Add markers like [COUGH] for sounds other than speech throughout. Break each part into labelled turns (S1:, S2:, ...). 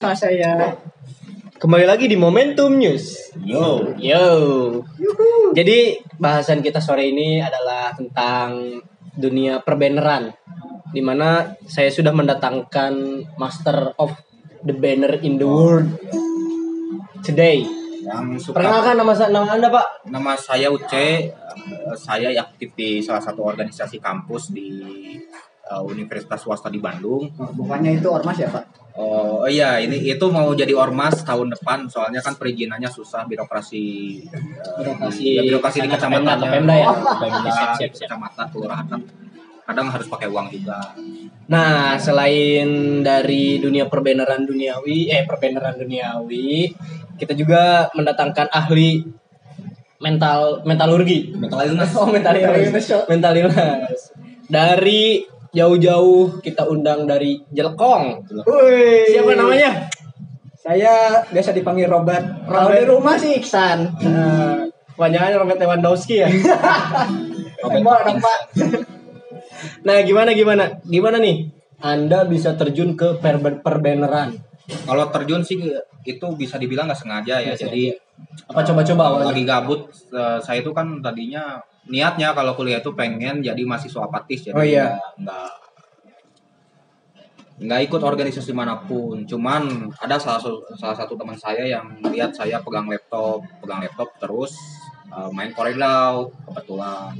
S1: sama saya.
S2: Kembali lagi di Momentum News.
S3: Yo.
S2: Yo. Jadi bahasan kita sore ini adalah tentang dunia perbanneran. Di mana saya sudah mendatangkan Master of the Banner in the World today.
S3: Yang suka
S2: Perkenalkan nama nama anda Pak.
S3: nama saya Uce. Eh, Saya aktif di salah satu organisasi kampus di eh, Universitas Swasta di Bandung.
S1: Oh, bukannya itu ormas ya Pak?
S3: Oh iya, ini itu mau jadi ormas tahun depan. Soalnya kan perizinannya susah birokrasi eh,
S2: Birokrasi
S3: ya, birokrasi di kecamatan
S2: Pemda, Pemda ya?
S3: Pemda, kecamatan kelurahan kan kadang harus pakai uang juga.
S2: Nah, selain dari dunia perbeneran duniawi, eh perbeneran duniawi, kita juga mendatangkan ahli mental mentalurgi.
S3: Mental illness. [LAUGHS]
S2: Oh, mental illness. Mental illness. Dari jauh-jauh kita undang dari Jelekong.
S1: Woi.
S2: Siapa namanya?
S1: Saya biasa dipanggil Robert. Kalau
S2: Robert.
S1: di rumah sih Iksan.
S2: Uh, Kepanjangannya Robert Lewandowski ya. [LAUGHS]
S1: Dong Pak.
S2: Nah, gimana gimana? Gimana nih? Anda bisa terjun ke perben- perbeneran.
S3: Kalau terjun sih itu bisa dibilang nggak sengaja ya. Jadi
S2: Apa coba-coba awalnya?
S3: lagi gabut eh, saya itu kan tadinya niatnya kalau kuliah itu pengen jadi mahasiswa apatis jadi
S2: Oh, iya.
S3: nggak nggak ikut organisasi mana pun cuman ada salah satu salah satu teman saya yang lihat saya pegang laptop pegang laptop terus eh, main koredau kebetulan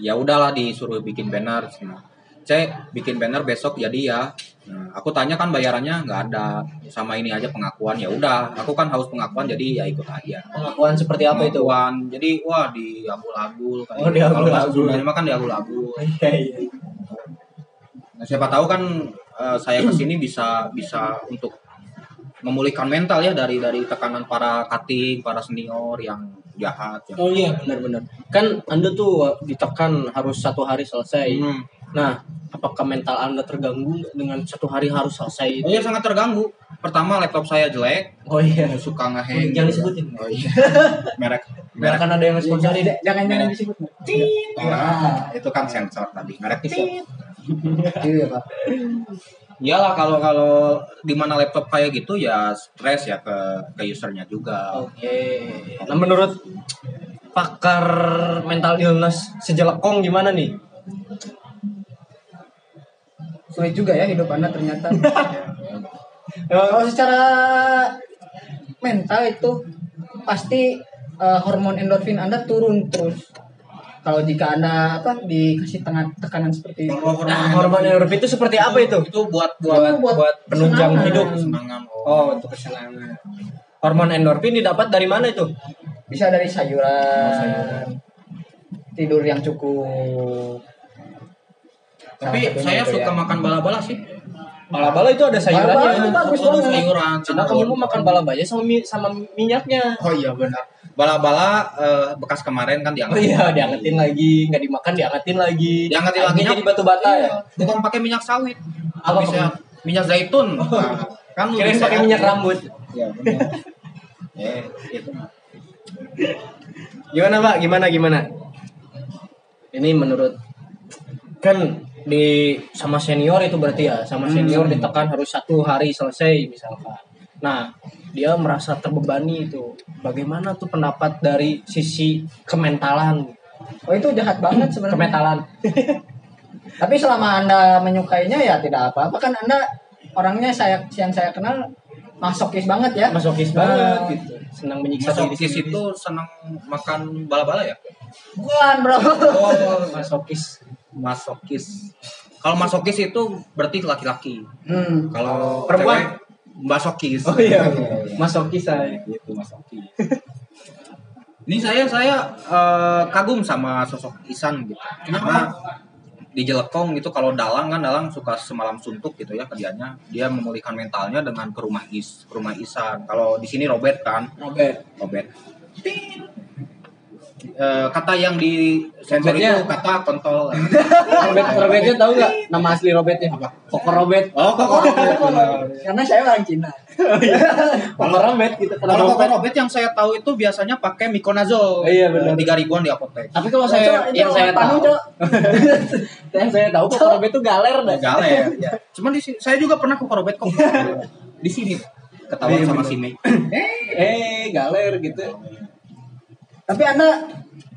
S3: ya udahlah disuruh bikin banner nah, cek bikin banner besok jadi ya Nah, aku tanya kan bayarannya nggak ada sama ini aja pengakuan ya udah aku kan haus pengakuan jadi ya ikut aja
S2: Pengakuan seperti apa itu?
S3: pengakuan jadi wah di kayak
S2: Oh, di
S3: kalau bahasa
S2: agul-agul.
S3: Sundanya mah kan di agul-agul
S2: Iya, iya.
S3: nah, siapa tahu kan eh, saya ke sini bisa bisa untuk memulihkan mental ya dari dari tekanan para cutting para senior yang jahat yang
S2: Oh iya benar-benar. Kan Anda tuh ditekan harus satu hari selesai.
S3: Hmm.
S2: Nah, apakah mental Anda terganggu dengan satu hari harus selesai?
S3: Oh iya sangat terganggu. Pertama laptop saya jelek,
S2: Oh iya.
S3: suka ngehang.
S2: Jangan disebutin.
S3: Oh iya. merek merek
S2: kan ada yang sponsorin.
S1: Jangan jangan jangan disebut.
S3: Ah, itu kan sensor tadi. Merek
S2: Tit.
S1: Iya Pak.
S3: Iyalah kalau kalau di mana laptop kayak gitu ya stres ya ke ke usernya juga.
S2: Oke. Nah, menurut pakar mental illness sejelekong gimana nih?
S1: Sulit juga ya hidup Anda ternyata. [LAUGHS] Kalau secara mental itu pasti eh, hormon endorfin Anda turun terus. Kalau jika Anda apa dikasih tengah tekanan seperti itu.
S3: Kalau
S2: Nah, hormon endorfin itu seperti apa itu?
S3: Itu buat
S2: Buat
S3: buat
S2: buat,
S1: buat
S2: penunjang
S1: kesenangan.
S2: hidup.
S3: kesenangan.
S2: Oh, untuk kesenangan. Hormon endorfin didapat dari mana itu?
S1: Bisa dari sayuran,
S2: Oh, sayuran.
S1: tidur yang cukup.
S3: Tapi saya suka
S1: ya.
S3: makan bala-bala sih.
S2: Bala-bala itu ada sayurannya.
S1: Bala-bala itu bagus
S3: Oh,
S1: banget.
S3: sayuran.
S2: Karena kamu mau makan bala-balanya sama mi- sama minyaknya.
S3: Oh iya benar. Bala-bala eh, bekas kemarin kan
S2: Oh
S3: diangkat.
S2: iya, diangetin lagi, nggak dimakan diangetin lagi.
S3: Diangetin lagi
S2: jadi batu bata ya.
S3: Bukan pakai minyak sawit.
S2: Apa
S3: Lebih sehat. Minyak zaitun. [LAUGHS] Nah, kan
S2: Kirain pakai
S3: sehat.
S2: minyak rambut.
S3: Iya benar. eh, itu.
S2: Gimana Pak? Gimana gimana? Ini menurut kan di sama senior itu berarti ya sama senior ditekan harus satu hari selesai misalkan. Nah dia merasa terbebani itu. Bagaimana tuh pendapat dari sisi kementalan?
S1: Oh itu jahat banget sebenarnya.
S2: Kementalan. [LAUGHS]
S1: Tapi selama anda menyukainya ya tidak apa-apa kan anda orangnya saya yang saya kenal masokis banget ya.
S2: Masokis banget gitu. Senang menyiksa diri
S3: Masokis
S2: sendiri.
S3: itu senang makan bala-bala ya?
S1: Bukan bro.
S3: Oh,
S2: masokis.
S3: Masokis. Kalau masokis itu berarti laki-laki.
S1: Hmm.
S3: Kalau
S2: Perempuan?
S3: masokis.
S2: Oh iya, masokis saya.
S3: Gitu masokis. Ini saya saya eh, kagum sama sosok Isan gitu. Karena di Jelekong gitu kalau dalang kan dalang suka semalam suntuk gitu ya kerjanya dia memulihkan mentalnya dengan ke rumah is ke rumah Isan kalau di sini Robert kan
S2: Robert.
S3: Robert eh, kata yang di sensor itu kata kontol. [LAUGHS]
S2: Robert Robertnya tahu nggak nama asli Robertnya apa? Koko Robert.
S3: Oh, kok [LAUGHS]
S1: Karena saya orang Cina.
S2: Koko Robert gitu.
S3: Kalau Koko Robert yang saya tahu itu biasanya pakai Mikonazol.
S2: Iya, benar.
S3: Tiga ribuan di apotek.
S2: Tapi kalau saya [LAUGHS] yang saya tahu,
S1: Cok.
S2: yang saya tahu Koko Robert itu galer dah.
S3: Galer. ya. Cuman di sini saya juga pernah Koko Robert kok. di sini ketahuan
S2: Iya,
S3: sama si Mei.
S2: Eh, galer gitu.
S1: Tapi Anda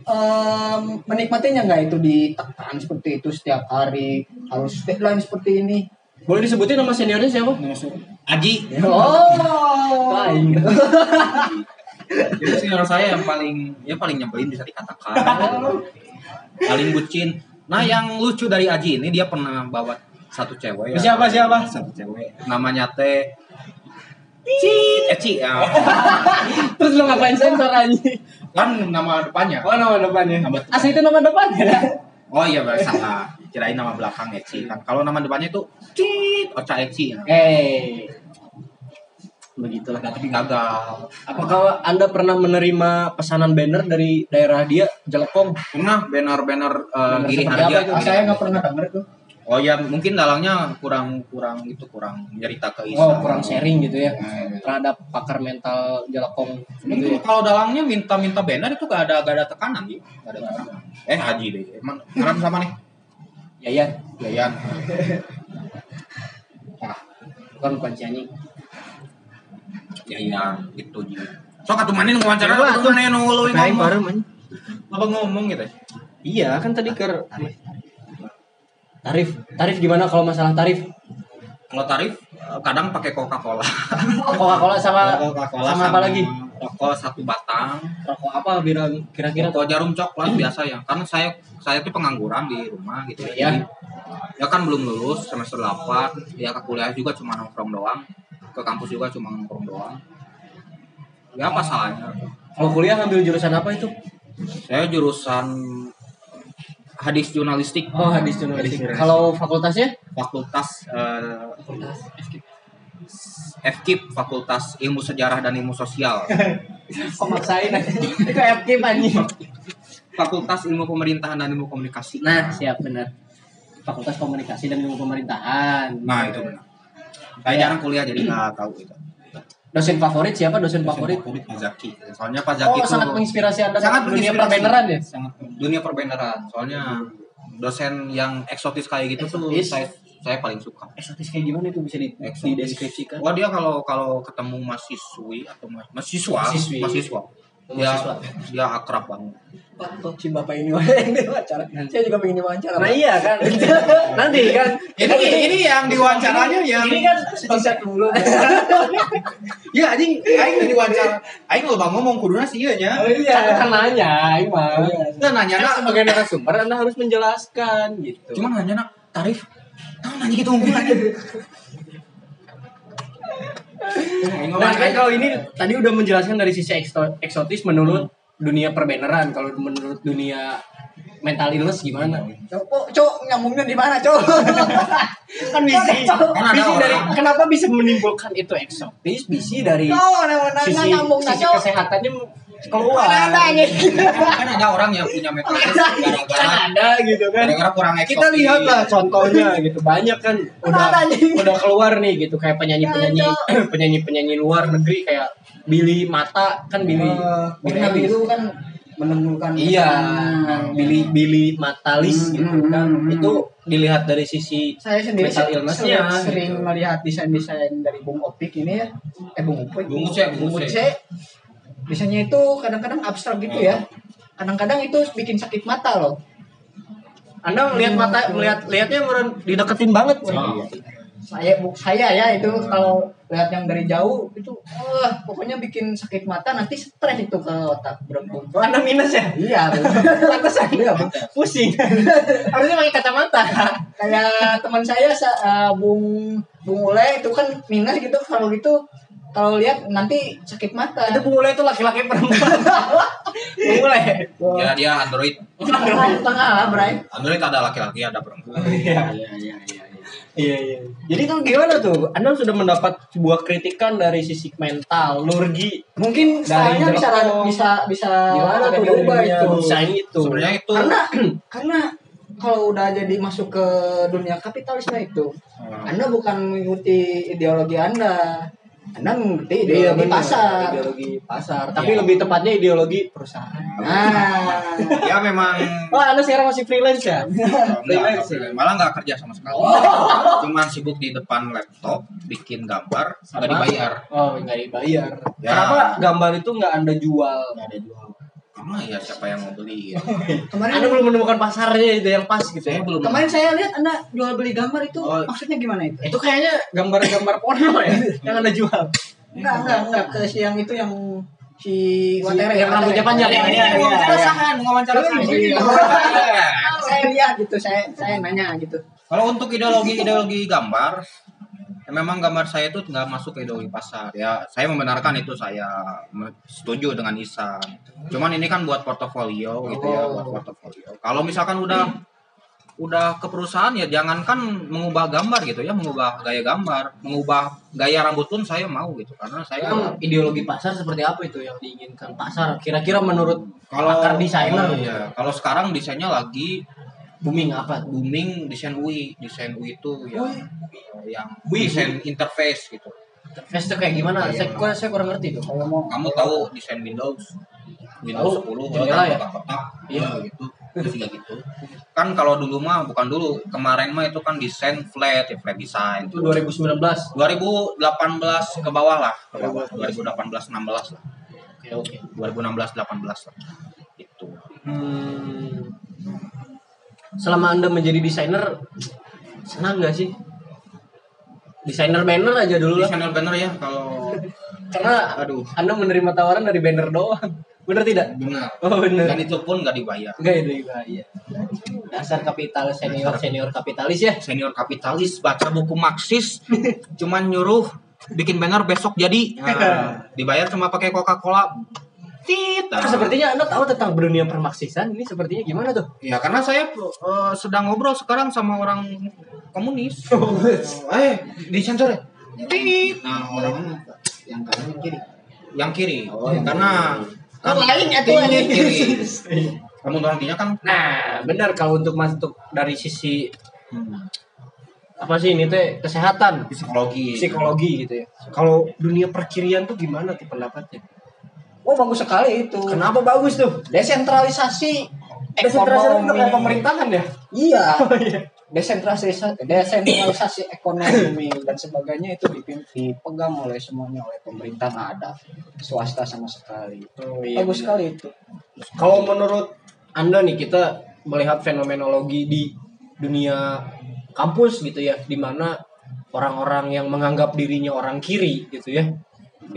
S1: em, menikmatinya nggak itu ditekan seperti itu setiap hari harus deadline seperti ini?
S2: Boleh disebutin nama seniornya siapa?
S3: Aji.
S1: Oh,
S2: Lain.
S3: Itu senior saya yang paling ya paling nyebelin bisa dikatakan. paling bucin. Nah, yang lucu dari Aji ini dia pernah bawa satu cewek ya.
S2: Siapa, siapa?
S3: Satu cewek. Namanya teh Cit, Eci ya.
S2: Terus lu ngapain sensor anjing?
S3: Kan nama depannya.
S2: Oh, nama depannya.
S3: Nama
S2: Asli itu nama depannya. [LAUGHS]
S3: Oh iya salah. Kirain nama belakang Eci kan. Kalau nama depannya itu Cit, Ocha Eci ya.
S2: Eh. Begitulah.
S3: Nah, tapi gagal.
S2: Apakah Anda pernah menerima pesanan banner dari daerah dia, Jelekong?
S3: Pernah banner-banner uh,
S2: Banner
S3: giri harga.
S2: itu?
S1: Ah, saya nggak pernah denger tuh.
S3: Oh ya mungkin dalangnya kurang kurang itu kurang nyerita ke Isa.
S2: Oh, kurang sharing gitu ya.
S3: Hmm.
S2: Terhadap pakar mental Jelekong gitu
S3: Mungkin
S2: ya.
S3: kalau dalangnya minta-minta banner itu gak ada gak ada tekanan gitu. Gak ada tekanan. Eh Haji deh. Emang ngarep sama nih.
S2: Yayan,
S3: Yayan.
S2: bukan bukan si anjing.
S3: Yayan gitu Ji. Sok atuh mana wawancara
S2: Coba,
S3: atuh mana nu lu ngomong.
S2: baru man.
S3: Apa ngomong gitu.
S2: Iya, kan tadi ke tarif. Tarif gimana kalau masalah tarif?
S3: Kalau tarif eh, kadang pakai Coca-Cola.
S2: Coca-Cola sama
S3: Coca-Cola
S2: sama apa lagi?
S3: Rokok satu batang.
S2: Rokok apa kira-kira
S3: Rokok jarum coklat [CLEARS THROAT] biasa ya. Karena saya saya tuh pengangguran di rumah gitu ya.
S2: Iya.
S3: Jadi, ya kan belum lulus semester 8 ya ke kuliah juga cuma nongkrong doang ke kampus juga cuma nongkrong doang ya apa salahnya
S2: Kalau kuliah ngambil jurusan apa itu?
S3: saya jurusan hadis jurnalistik
S2: Oh, hadis jurnalistik.
S3: jurnalistik.
S2: Kalau fakultasnya?
S3: fakultas eh, FKIP Fakultas Ilmu Sejarah dan Ilmu Sosial [LAUGHS]
S2: Kok maksain aja? Itu FK anjing.
S3: Fakultas Ilmu Pemerintahan dan Ilmu Komunikasi
S2: Nah, siap benar. Fakultas Komunikasi dan Ilmu Pemerintahan.
S3: nah itu benar saya jarang kuliah jadi nggak tahu itu
S2: Dosen favorit siapa? Dosen favorit?
S3: favorit Pak Zaki soalnya Pak
S2: Oh,
S3: Zaki itu
S2: sangat menginspirasi Anda
S3: sangat
S2: dunia perbeneran ya?
S3: sangat dunia perbeneran soalnya dosen yang eksotis kayak gitu tuh
S2: Eksotis.
S3: saya saya paling suka
S2: Eksotis kayak gimana itu bisa di, dideskripsikan?
S3: wah dia kalau kalau ketemu mahasiswi atau ma- mahasiswa
S2: Mahasiswi.
S3: mahasiswa
S2: Mahasiswa.
S3: dia akrab banget
S1: Pak, kok si bapak ini diwawancara. [LAUGHS] Saya juga pengen diwawancara.
S2: Nah iya kan, [LAUGHS] nanti kan.
S3: ini ini yang diwawancaranya yang
S2: Ini kan
S1: Konsep dulu. [LAUGHS]
S3: ya anjing aing tadi diwawancara aing lo bang ngomong kuduna sih iya nya
S2: Oh iya, kan nanya, emang.
S3: Nah, nanya nak
S2: sebagai narasumber Anda harus menjelaskan gitu.
S3: cuma nanya nak tarif tahu nanya gitu unggul aja
S2: Nah kan kalau ini [LAUGHS] tadi udah menjelaskan dari sisi eksotis menurut dunia perbeneran. Kalau menurut dunia mental illness gimana?
S1: Cok, cok, nyambungnya di mana, cok? [LAUGHS]
S2: Kan bisi,
S3: Kan
S2: bisi dari kenapa bisa menimbulkan itu eksotis? Bisi dari
S1: Cok, nanya
S2: sisi sisi kesehatannya keluar.
S1: Ada nih.
S3: kan ada orang yang punya metode
S2: Kan
S3: gara-gara
S2: ada gitu kan.
S3: gara-gara kurang eksotis
S2: Kita lihat lah contohnya gitu banyak kan udah
S1: Ada,
S2: udah keluar nih gitu kayak penyanyi penyanyi [CLEARS THROAT] penyanyi penyanyi luar negeri kayak Billy Mata kan Billy
S1: Eh,
S2: Billy
S1: itu kan menemukan
S2: Iya,
S1: Hmm.
S2: Billy Billy Matalis gitu
S1: Hmm,
S2: kan.
S1: hmm, hmm.
S2: Itu dilihat dari sisi
S1: saya sendiri
S2: Mental
S1: sering,
S2: illness-nya,
S1: sering
S2: gitu.
S1: melihat desain-desain dari Bung Opik ini ya eh Bung Opik
S3: Bung Uce, Bung
S1: Bung
S3: Uce.
S1: Desainnya itu kadang-kadang abstrak gitu ya kadang-kadang itu bikin sakit mata loh
S2: Anda melihat mata melihat lihatnya dideketin banget.
S3: Oh.
S1: saya bu, saya ya itu kalau lihat yang dari jauh itu wah pokoknya bikin sakit mata nanti stres itu ke otak berebut
S2: Oh, Anda minus ya?
S1: iya [LAUGHS]
S2: Pantesan
S1: iya Bu.
S2: pusing. [LAUGHS] Harusnya pakai kacamata.
S1: kayak teman saya sa- eh, Bung Bung Ule itu kan minus gitu kalau gitu kalau lihat nanti sakit mata
S2: Itu pemulai itu laki-laki perempuan. [LAUGHS] Pemulai.
S3: ya dia android
S1: tengah tengah lah Bray
S3: android ada laki-laki ada perempuan
S2: Iya, iya, iya, iya. Iya iya. Jadi tuh gimana tuh? Anda sudah mendapat sebuah kritikan dari sisi mental, nurgi.
S1: Mungkin stylenya bisa bisa bisa
S2: Gimana tuh
S1: diubah itu.
S2: desain itu?
S3: Sebenarnya itu
S1: Karena karena kalau udah jadi masuk ke dunia kapitalisme itu,
S3: Hmm.
S1: Anda bukan mengikuti ideologi Anda. Anda mengikuti
S2: Iya,
S1: ideologi
S2: benar.
S1: pasar.
S2: Ideologi pasar. Tapi
S3: Iya.
S2: lebih tepatnya ideologi perusahaan.
S1: Nah,
S3: ya memang
S2: Wah, Anda sekarang masih freelance ya? Freelance
S3: enggak, malah nggak kerja sama sekali. Cuman sibuk di depan laptop, bikin gambar, nggak dibayar.
S2: Oh, nggak dibayar.
S3: Ya.
S2: Kenapa gambar itu nggak Anda jual?
S3: Nggak ada jual. Karena ya siapa yang mau beli [LAUGHS] ya.
S1: kemarin
S2: Anda belum menemukan pasarnya itu yang pas gitu
S3: Saya
S2: ya?
S3: belum.
S1: kemarin saya lihat Anda jual beli gambar itu
S2: Oh.
S1: maksudnya gimana itu?
S2: Itu kayaknya gambar-gambar porno ya [LAUGHS] yang Anda jual.
S1: Enggak, enggak, enggak ke si yang itu yang si Watere
S2: yang rambutnya panjang.
S1: Iya,
S2: iya.
S3: sahan, wawancara
S1: Iya, iya. Saya lihat gitu, saya saya nanya gitu.
S3: Kalau untuk ideologi ideologi gambar, ya memang gambar saya itu nggak masuk ke ideologi pasar. Ya, saya membenarkan itu saya setuju dengan Isan. Cuman ini kan buat portofolio gitu ya, buat portofolio. Kalau misalkan udah udah ke perusahaan ya jangankan mengubah gambar gitu ya, mengubah gaya gambar, mengubah gaya rambut pun saya mau gitu karena saya
S2: Emang ideologi pasar seperti apa itu yang diinginkan pasar? Kira-kira menurut
S3: kalau
S2: desainer
S3: oh, iya. kalau sekarang desainnya lagi
S2: booming apa?
S3: booming desain UI, desain UI itu yang yang
S2: UI.
S3: desain interface gitu.
S2: Interface itu kayak gimana? Saya, kok- saya kurang ngerti tuh.
S1: Kalau mau
S3: kamu tahu desain Windows Windows
S2: Tahu,
S3: 10
S2: jendela ya?
S3: kotak-kotak
S2: Iya.
S3: iya gitu terus juga gitu kan kalau dulu mah bukan dulu kemarin mah itu kan desain flat ya flat design
S2: Itu 2019.
S3: 2018 ke bawah lah ke bawah 2018 16 lah
S2: Oke, oke.
S3: 2016 18 lah itu
S2: Hmm. Selama Anda menjadi desainer senang nggak sih? Desainer banner aja dulu lah.
S3: desainer banner ya kalau
S2: Karena
S3: aduh
S2: Anda menerima tawaran dari banner doang. Bener tidak?
S3: benar
S2: Oh, bener.
S3: dan itu pun nggak dibayar
S2: ya, iya. Dasar kapitalis senior senior kapitalis ya.
S3: senior kapitalis baca buku Marxis [LAUGHS] cuman nyuruh bikin banner besok jadi Nah, [LAUGHS] dibayar cuma pakai Coca-Cola Tit.
S2: Nah, sepertinya Anda tahu tentang dunia permaksisan ini sepertinya gimana tuh?
S3: Ya karena saya eh, sedang ngobrol sekarang sama orang komunis. [LAUGHS] eh disensor ya? Tit. Nah orang
S1: yang kanan yang kiri.
S3: yang kiri.
S1: Oh, yang
S3: karena
S1: Kan lain ya tuh,
S3: tinggi
S1: anjing.
S3: kiri. [LAUGHS] Kamu nantinya kan
S2: Nah, benar kalau untuk masuk dari sisi apa sih ini teh kesehatan,
S3: psikologi.
S2: psikologi gitu ya. Kalau dunia perkirian tuh gimana tuh pendapatnya?
S1: Oh bagus sekali itu.
S2: Kenapa bagus tuh?
S1: Desentralisasi
S2: Desentralisasi
S1: ekonomi.
S2: itu kayak pemerintahan ya?
S1: Iya. [LAUGHS]
S2: Oh iya.
S1: Desentralisasi, desentralisasi ekonomi dan sebagainya itu dipegang oleh semuanya oleh pemerintah nggak ada swasta sama sekali.
S2: Oh, iya,
S1: bagus
S2: benar.
S1: sekali itu.
S2: Kalau menurut Anda nih kita melihat fenomenologi di dunia kampus gitu ya, di mana orang-orang yang menganggap dirinya orang kiri gitu ya,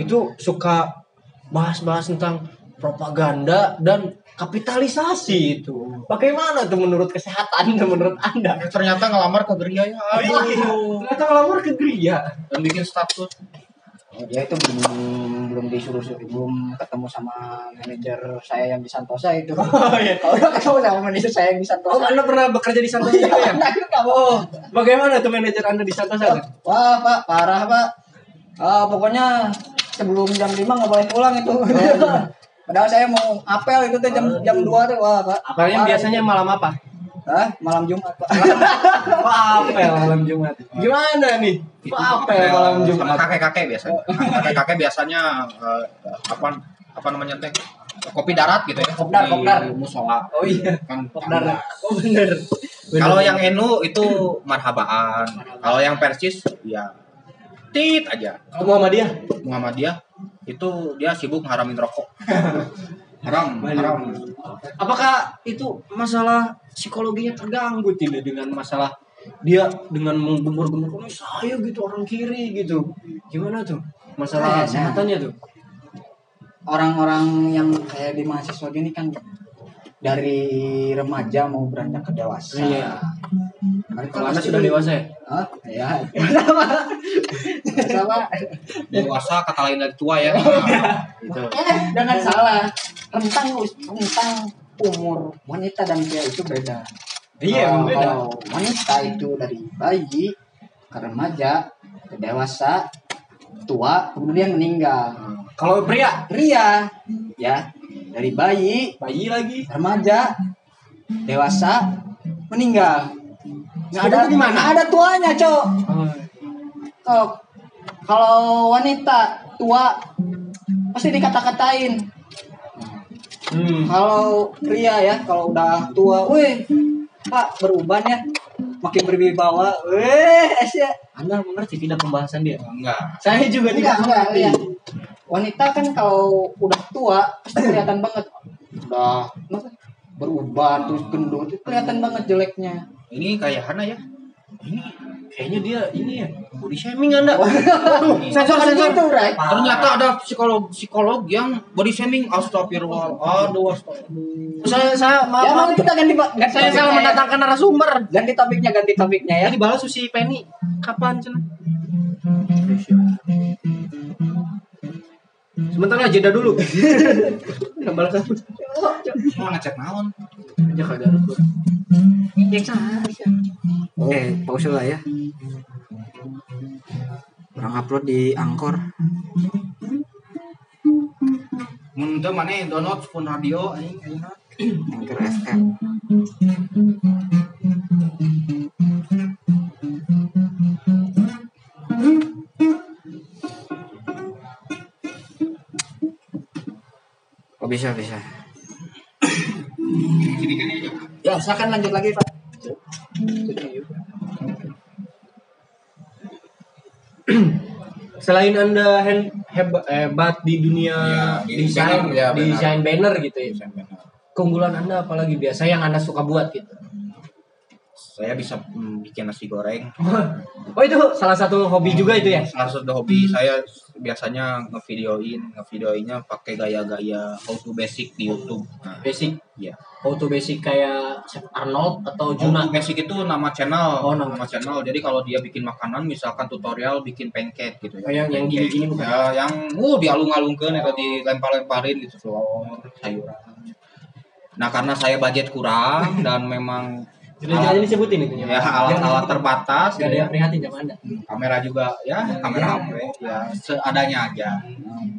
S2: itu suka bahas-bahas tentang propaganda dan kapitalisasi itu. Bagaimana tuh menurut kesehatan dan menurut Anda?
S3: Eh, ternyata ngelamar ke geria ya.
S2: Aduh, ternyata ngelamar ke gereja.
S3: Dan bikin status.
S1: Oh, dia itu belum belum disuruh belum ketemu sama manajer saya yang di Santosa itu. [LAUGHS]
S2: Oh iya.
S1: Kalau udah ketemu sama manajer saya yang di
S2: Oh,
S1: Santosa.
S2: Anda pernah bekerja di Santosa juga ya?
S1: Nah, itu kamu.
S2: Oh, bagaimana tuh manajer Anda di Santosa?
S1: Wah, Pak, parah, Pak. Ah, pokoknya sebelum jam 5 nggak boleh pulang itu. Padahal saya mau apel itu tuh jam jam 2 tuh. Wah, Pak. Parah
S2: biasanya
S1: itu.
S2: malam apa?
S1: Hah? Malam Jumat, Pak. [LAUGHS]
S2: Wah, apel malam Jumat. Gimana nih? Wah, apel malam
S3: Sama
S2: Jumat.
S3: kakek-kakek biasanya. Kakek-kakek biasanya eh, apa apa namanya teh? Kopi darat gitu ya.
S1: Kopdar, kopdar.
S3: musola.
S2: Oh iya.
S3: Kan
S2: Kopdar. Oh bener. Bener.
S3: Kalau yang NU itu marhabaan. Kalau yang Persis ya tit aja.
S2: Kalau Muhammadiyah
S3: Muhammadiyah itu dia sibuk ngaramin rokok. [LAUGHS] haram, haram.
S2: apakah itu masalah psikologinya terganggu tidak dengan masalah dia dengan menggembur-gembur oh, saya gitu orang kiri gitu gimana tuh masalah kesehatannya tuh
S1: Orang-orang yang kayak di mahasiswa gini kan dari remaja mau beranjak ke dewasa.
S2: Iya.
S1: Mereka
S2: kalau anda
S1: pasti-
S2: sudah dewasa ya
S1: Hah? Ya. Sama. Sama.
S3: Dewasa kata lain dari tua ya.
S2: gitu
S1: Eh, jangan salah. Rentang rentang umur wanita dan pria itu beda.
S2: iya
S1: Kalau-
S2: beda
S1: Kalau wanita itu dari bayi ke remaja, ke dewasa, tua, kemudian meninggal.
S2: Kalau pria,
S1: Pria, ya, dari bayi,
S2: bayi lagi.
S1: remaja, dewasa, meninggal. Nggak ada
S2: tuh di mana?
S1: ada tuanya, Cok. Kalau kalau wanita tua pasti dikata-katain.
S2: Hmm.
S1: Kalau pria ya, kalau udah tua, weh, Pak beruban ya, makin berwibawa, weh, ya.
S2: Anda mengerti tidak pembahasan dia?
S3: Enggak.
S2: Saya juga
S1: Enggak,
S2: tidak
S1: enggak,
S2: mengerti.
S1: iya. Wanita kan kalau udah tua pasti kelihatan banget, udah apa, beruban terus gendut, itu kelihatan banget jeleknya.
S3: Ini kayak Hana ya.
S2: Ini kayaknya dia ini ya body shaming Anda. [LAUGHS]
S1: Sensor
S2: sensor.
S1: gitu, right?
S3: Ternyata ada psikolog psikolog yang body shaming astagfirullah. Aduh astagfirullah.
S2: Saya saya
S1: Ya
S2: maaf,
S1: mau
S2: maaf.
S1: kita ganti Pak. ganti
S2: saya salah
S1: ya.
S2: mendatangkan narasumber.
S1: Ganti topiknya, ganti topiknya ya.
S2: Ya dibalas Susi Penny. Kapan cina? Sebentar lah jeda dulu. [LAUGHS] Nggak balas aku.
S3: Mau ngecek naon?
S2: Ya kagak ada.
S1: Oke, pause lah ya. Orang upload di Angkor.
S3: Mun teu maneh download pun radio anjing ayeuna.
S1: Anchor FM. Oh bisa bisa. Ya, silakan lanjut lagi, Pak.
S2: Selain Anda hen- heb- hebat di dunia
S3: Ya, di
S2: desain,
S3: banner, ya,
S2: desain banner gitu ya. Keunggulan Anda apalagi biasa yang Anda suka buat gitu.
S3: Saya bisa mm, bikin nasi goreng.
S2: Oh itu salah satu hobi juga itu ya.
S3: Salah satu hobi saya biasanya ngevideoin, ngevideoinnya pakai gaya-gaya how to basic di YouTube. Nah,
S2: Basic,
S3: iya.
S2: how to basic kayak Chef Arnold atau
S3: How
S2: Juna.
S3: to basic itu nama channel.
S2: Oh, nama
S3: channel. Jadi kalau dia bikin makanan misalkan tutorial bikin pancake gitu
S2: Oh, yang- yang gini-gini bukan?
S3: Ya, yang uh dialung-alungkeun atau dilempar-lemparin gitu telur, sayuran. Nah, karena saya budget kurang dan memang
S2: Jangan disebutin itu
S3: ya alat-alat terbatas
S2: Gak ada
S3: gitu ya.
S2: yang prihatin sama Anda.
S3: kamera juga ya kamera HP ya seadanya aja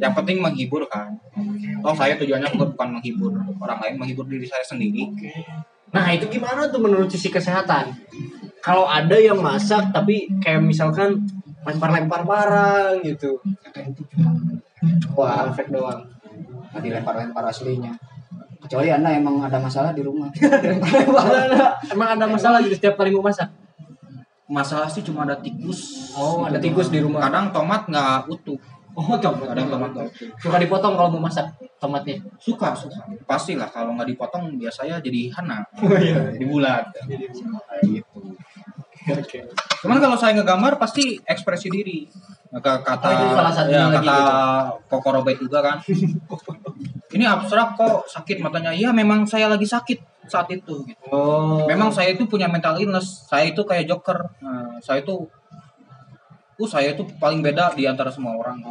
S3: yang penting menghibur kan oh saya tujuannya bukan menghibur orang lain menghibur diri saya sendiri
S2: Nah itu gimana tuh menurut sisi kesehatan? Kalau ada yang masak tapi kayak misalkan lempar-lempar barang gitu.
S1: Wah,
S2: efek doang.
S1: nggak dilempar-lempar aslinya. Kecuali Anda emang ada masalah di rumah. [LAUGHS]
S2: Emang ada masalah gitu setiap kali mau masak?
S3: masalah sih cuma ada tikus
S2: Oh, ada tikus di rumah.
S3: kadang tomat nggak utuh
S2: Oh, tomat.
S3: kadang tomat nggak utuh
S2: Suka dipotong kalau mau masak tomatnya.
S3: suka suka pastilah kalau nggak dipotong biasanya jadi hana
S2: Oh iya.
S3: di kayak gitu
S2: Oke.
S3: Cuman kalau saya ngegambar pasti ekspresi diri. Maka kata
S2: Oh, itu salah satunya
S3: ya,
S2: lagi
S3: kata
S2: gitu.
S3: Koko Robert juga kan. [LAUGHS] Ini abstrak kok sakit matanya. Iya memang saya lagi sakit saat itu gitu.
S2: Oh.
S3: Memang saya itu punya mental illness. Saya itu kayak joker. Nah, saya itu uh saya itu paling beda di antara semua orang.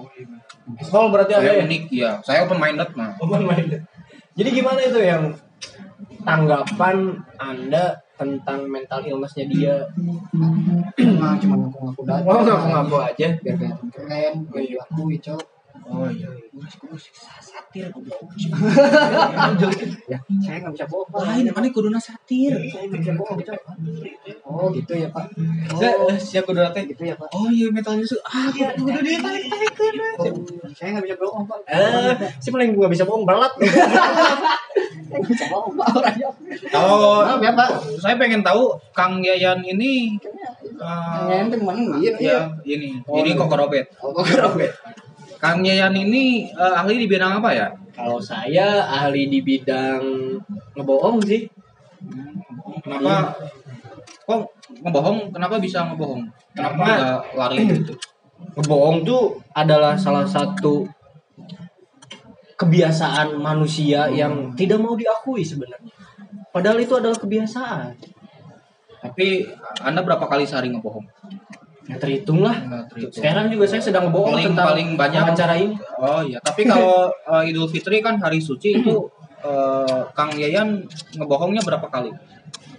S2: Oh, berarti ada
S3: Saya
S2: ya?
S3: unik, ya. Saya open minded nah.
S2: Open minded. Jadi gimana itu yang tanggapan Anda tentang mental illness-nya dia?
S1: Nah, cuma ngaku-ngaku datang.
S2: Oh, ngaku-ngaku aja.
S1: Biar kelihatan keren, biar diakui, Cok.
S3: Oh iya.
S1: Satir, Ya, [LAUGHS] saya nggak bisa bohong.
S3: Lain mana kuduna satir.
S1: Saya bisa bohong. Oh, gitu ya, Pak.
S3: Oh, siap kudu teh.
S1: Gitu ya, Pak.
S3: Oh iya metal itu. Ah, kudu ditarik-tarik
S1: Oh, saya nggak bisa bohong, Pak.
S2: Eh, si paling gua bisa bohong belat. [LAUGHS]
S3: Kalau
S1: Maaf ya, Pak.
S3: saya pengen tahu Kang Yayan ini uh,
S1: Yang ente mana iya, iya.
S3: ya ini
S1: Oh,
S3: ini
S1: iya.
S3: kok Robert.
S1: Oh, kok Robert.
S3: Kang Yayan ini uh, ahli di bidang apa ya?
S2: Kalau saya ahli di bidang ngebohong sih.
S3: Kenapa kok ngebohong? Kenapa bisa ngebohong? Kenapa lari gitu? [CLEARS THROAT]
S2: Ngebohong tuh adalah salah satu kebiasaan manusia yang tidak mau diakui sebenarnya. Padahal itu adalah kebiasaan.
S3: Tapi Anda berapa kali sehari ngebohong?
S2: Ya terhitung lah. Sekarang juga saya sedang ngebohong
S3: Paling-
S2: tentang
S3: paling banyak-
S2: wawancara ini.
S3: Oh iya, tapi kalau uh, Idul Fitri kan hari suci itu uh, Kang Yayan ngebohongnya berapa kali?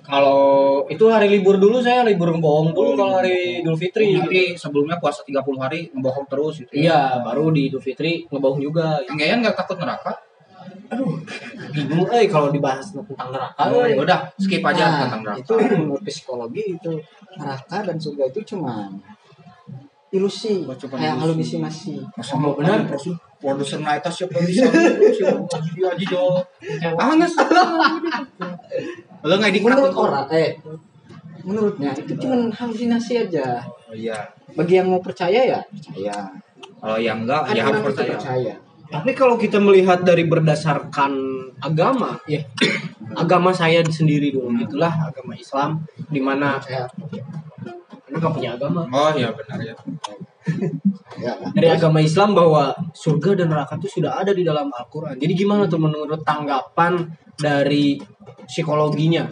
S2: Kalau itu hari libur dulu saya libur bohong dulu kalau hari Idul Fitri.
S3: Nanti sebelumnya puasa 30 hari ngebohong terus gitu.
S2: Iya, baru di Idul Fitri ngebohong juga.
S3: Yang Yayan nggak takut neraka?
S2: Bingung eh kalau dibahas tentang neraka.
S3: Oh, ya udah skip aja
S1: Nah,
S3: tentang neraka.
S1: itu menurut psikologi itu neraka dan surga itu cuma ilusi
S3: Oh, cuma
S1: kayak
S3: ilusi.
S1: halusinasi
S3: Masa mau benar terus produser naik tas siapa bisa ya dia aja jauh. Ah nggak sih. Lo nggak di
S1: menurut orang eh menurutnya itu cuma halusinasi aja
S3: Oh iya.
S1: bagi yang mau percaya ya percaya
S3: Kalau yang enggak ya harus percaya.
S1: percaya
S2: Tapi kalau kita melihat dari berdasarkan agama, ya [CLEARS THROAT] agama saya sendiri dulu itulah agama Islam di mana karena nggak punya agama.
S3: Oh iya benar ya.
S1: ya
S2: Dari agama Islam bahwa surga dan neraka itu sudah ada di dalam Al-Quran. Jadi gimana tuh menurut tanggapan dari psikologinya?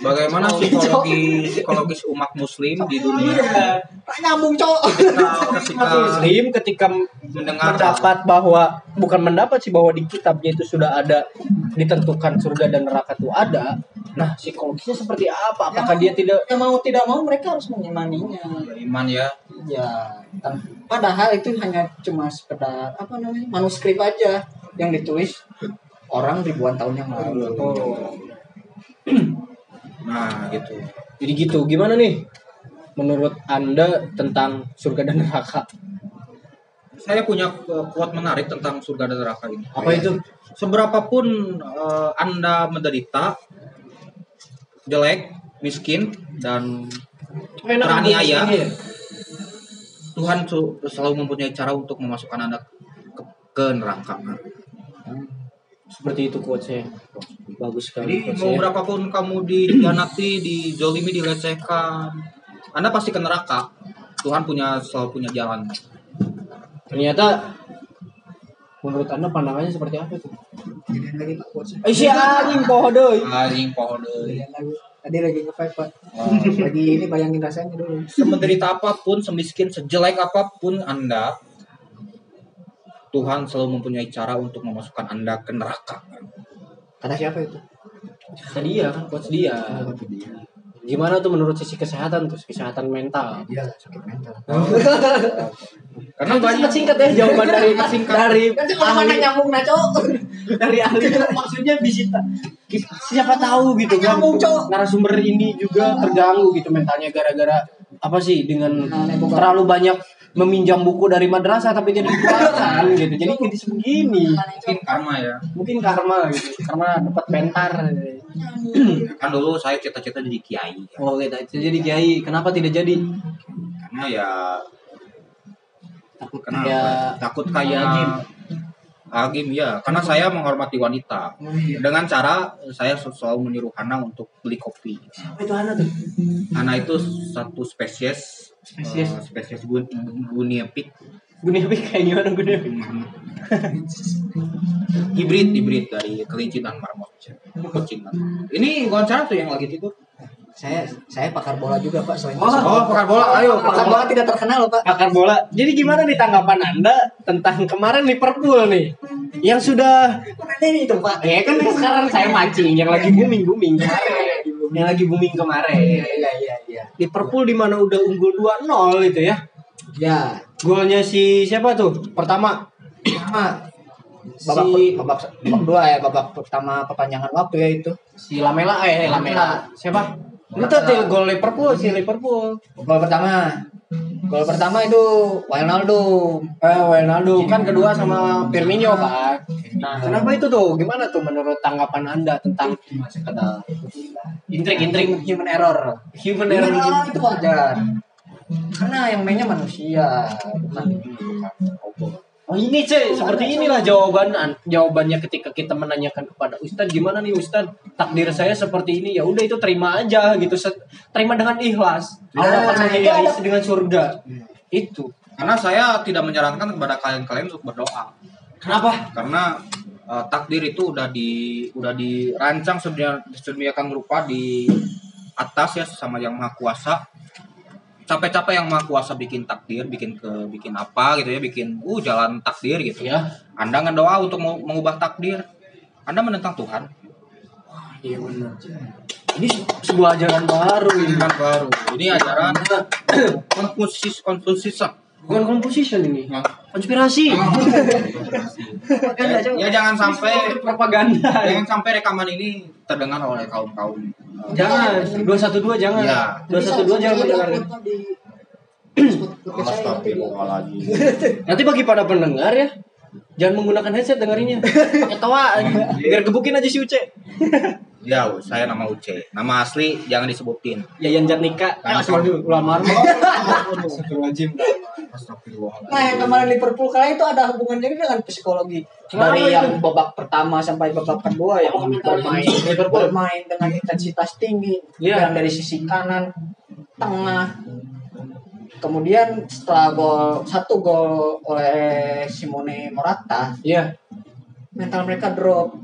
S3: Bagaimana psikologi psikologis umat muslim di dunia
S1: tak nyambung cowok
S3: ketika [LAUGHS]
S2: Muslim ketika
S3: mendengar
S2: mendapat bahwa bukan mendapat sih bahwa di kitabnya itu sudah ada ditentukan surga dan neraka itu ada. Nah psikologisnya seperti apa? Apakah dia tidak
S1: yang mau tidak mau mereka harus mengimaninya.
S3: Iman ya.
S1: Ya padahal itu hanya cuma sekedar apa namanya manuskrip aja yang ditulis orang ribuan tahun yang lalu. [CLEARS THROAT]
S3: Nah gitu.
S2: Jadi gitu, gimana nih menurut Anda tentang surga dan neraka?
S3: saya punya uh, quote menarik tentang surga dan neraka ini
S2: Apa itu?
S3: seberapapun uh, anda menderita jelek miskin dan teraniaya
S2: Iya.
S3: Tuhan selalu mempunyai cara untuk memasukkan anda ke, ke neraka
S2: Seperti itu quotes-nya. Bagus sekali
S3: Jadi mau berapapun kamu dihianati, dijolimi, dilecehkan, Anda pasti ke neraka. Tuhan punya selalu punya jalan.
S2: Ternyata menurut Anda pandangannya seperti apa tuh?
S1: Gedean lagi pak.
S2: Eh si anjing poho deui.
S3: Anjing pohon deui.
S1: Lagi tadi lagi nge pak
S3: Oh.
S1: lagi ini bayangin rasanya dulu
S3: Semenderita apa pun, semiskin, sejelek apa pun Anda, Tuhan selalu mempunyai cara untuk memasukkan Anda ke neraka.
S1: kata siapa itu
S2: Tadi ya kan quotes dia. Gimana tuh menurut sisi kesehatan tuh, kesehatan mental?
S1: dia sakit mental.
S3: Karena banyak
S2: singkat ya jawaban dari [LAUGHS] dari
S1: kan mana
S2: ahli.
S1: nyambung nah cowok
S2: dari ahli. Itu maksudnya bisa siapa tahu gitu kan narasumber ini juga terganggu gitu mentalnya gara-gara apa sih dengan terlalu banyak meminjam buku dari madrasah tapi jadi kan gitu jadi jadi begini
S3: mungkin karma ya.
S2: mungkin karma gitu karma dapat mentar [CLEARS THROAT]
S3: Kan dulu saya cita-cita jadi kiai.
S2: oh gitu jadi kiai kenapa tidak jadi
S3: Karena ya
S2: takut
S3: Kenapa?
S2: kayak
S3: takut
S2: Agim.
S3: kayak Agim ya, karena saya menghormati wanita. Dengan cara saya selalu menyuruh Hana untuk beli kopi.
S2: apa itu anak tuh
S3: Hana itu satu spesies
S2: Spesies.
S3: eh, spesies gun, guinea pig.
S2: Gunia Pig kayak gimana Gunia Pig? [LAUGHS]
S3: hibrid hibrid dari kelinci dan marmot. Kucing. Ini wawancara tuh yang lagi itu.
S1: saya saya pakar bola juga pak selain
S2: Oh.
S3: Oh, pakar bola. Ayo,
S1: pakar bola tidak terkenal loh pak
S2: Akar bola. Jadi gimana nih tanggapan Anda tentang kemarin Liverpool nih? Yang sudah
S1: ini itu pak
S2: ya kan sekarang saya mancing yang lagi booming booming. Yang lagi booming kemarin.
S1: iya iya iya
S2: Liverpool di mana udah unggul 2-0 itu ya.
S1: ya
S2: Golnya si siapa tuh? Pertama
S1: sama babak
S2: Si-
S1: babak babak dua ya babak pertama perpanjangan waktu ya itu
S2: si Lamela eh Lamela. Siapa? Itu tuh gol Liverpool si Liverpool.
S1: gol pertama. Gol pertama itu Wijnaldum.
S2: Eh, Wijnaldum. Kan kedua sama Firmino kan. Nah, kenapa itu tuh? Gimana tuh menurut tanggapan Anda tentang sekedar intrik-intrik
S1: human error.
S2: Human
S1: human
S2: error
S1: error itu wajar. karena yang mainnya manusia bukan
S2: Oh ini cuy, seperti inilah jawaban. jawabannya ketika kita menanyakan kepada Ustadz gimana nih Ustadz? Takdir saya seperti ini. Ya udah itu terima aja gitu. Terima dengan ikhlas. Allah akan
S1: Nah,
S2: menghadiahi
S1: itu ada-
S2: dengan surga. Itu.
S3: Karena saya tidak menyarankan kepada kalian-kalian untuk berdoa.
S2: kenapa?
S3: Karena eh, takdir itu udah di udah dirancang sedemikian sedemikian rupa di atas ya sama yang maha kuasa capek-capek yang maha kuasa bikin takdir bikin ke bikin apa gitu ya bikin uh jalan takdir gitu
S2: ya
S3: anda ngedoa untuk mengubah takdir anda menentang Tuhan
S2: Iya benar. Ini se- sebuah ajaran baru ini.
S3: Ajaran baru. Ini ajaran konfusis konfusis.
S2: Bukan composition ini.
S3: Nah.
S2: Konspirasi. [LAUGHS]
S1: Propaganda,
S3: Ya, ya jangan sampai
S2: Propaganda.
S3: jangan sampai rekaman ini terdengar oleh kaum kaum.
S2: Jangan. 212 jangan.
S3: Iya.
S2: 212 jangan mendengarkan. [CLEARS THROAT]
S3: Astagfirullahaladzim.
S2: Nanti bagi para pendengar ya, jangan menggunakan headset dengerinnya. [LAUGHS] Pakai tawa. Biar gebukin aja si Uce. [LAUGHS]
S3: Ya, saya nama Uce. Nama asli jangan disebutin.
S2: Yayan Jatnika. Eh,
S3: Karena
S2: asal dulu ulama.
S3: Astagfirullahaladzim.
S1: Nah yang kemarin Liverpool kalah itu ada hubungannya dengan psikologi dari
S2: itu?
S1: yang babak pertama sampai babak kedua yang
S2: Oh,
S1: bermain
S2: Liverpool.
S1: bermain dengan intensitas tinggi
S2: Iya.
S1: yang dari sisi kanan tengah kemudian setelah gol satu gol oleh Simone Morata
S2: Iya.
S1: mental mereka drop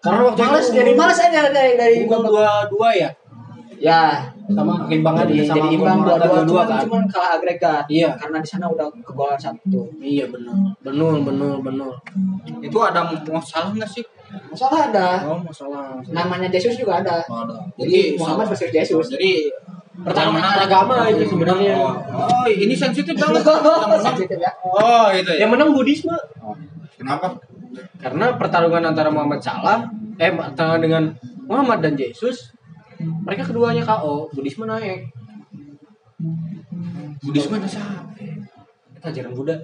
S2: Karena waktu
S1: malas
S2: itu
S1: jadi malas aja dari dari
S2: Unggul dua dua ya.
S1: ya
S2: Sama keimbangan
S1: jadi,
S2: sama
S1: jadi imbang dua-dua
S2: dua-dua
S1: cuman,
S2: kan.
S1: cuman kalah agregat
S2: Iya.
S1: karena di sana udah kegolan satu
S2: Iya benar. Benar benar benar.
S3: Itu ada masalah nggak sih?
S1: masalah ada
S3: Oh, masalah.
S1: namanya Jesus juga ada
S3: Ada.
S1: Jadi Muhammad versus Yesus.
S3: Jadi
S2: Pertarungan agama itu sebenarnya.
S3: Oh, oh, ini sensitif banget. [LAUGHS] Yang menang.
S1: Ya.
S3: Oh, itu ya.
S2: Yang menang Budisme.
S3: Oh, Kenapa?
S2: Karena pertarungan antara Muhammad Salah eh pertarungan dengan Muhammad dan Yesus mereka keduanya KO, Budisme naik.
S3: Budisme ada siapa?
S2: Ajaran Buddha.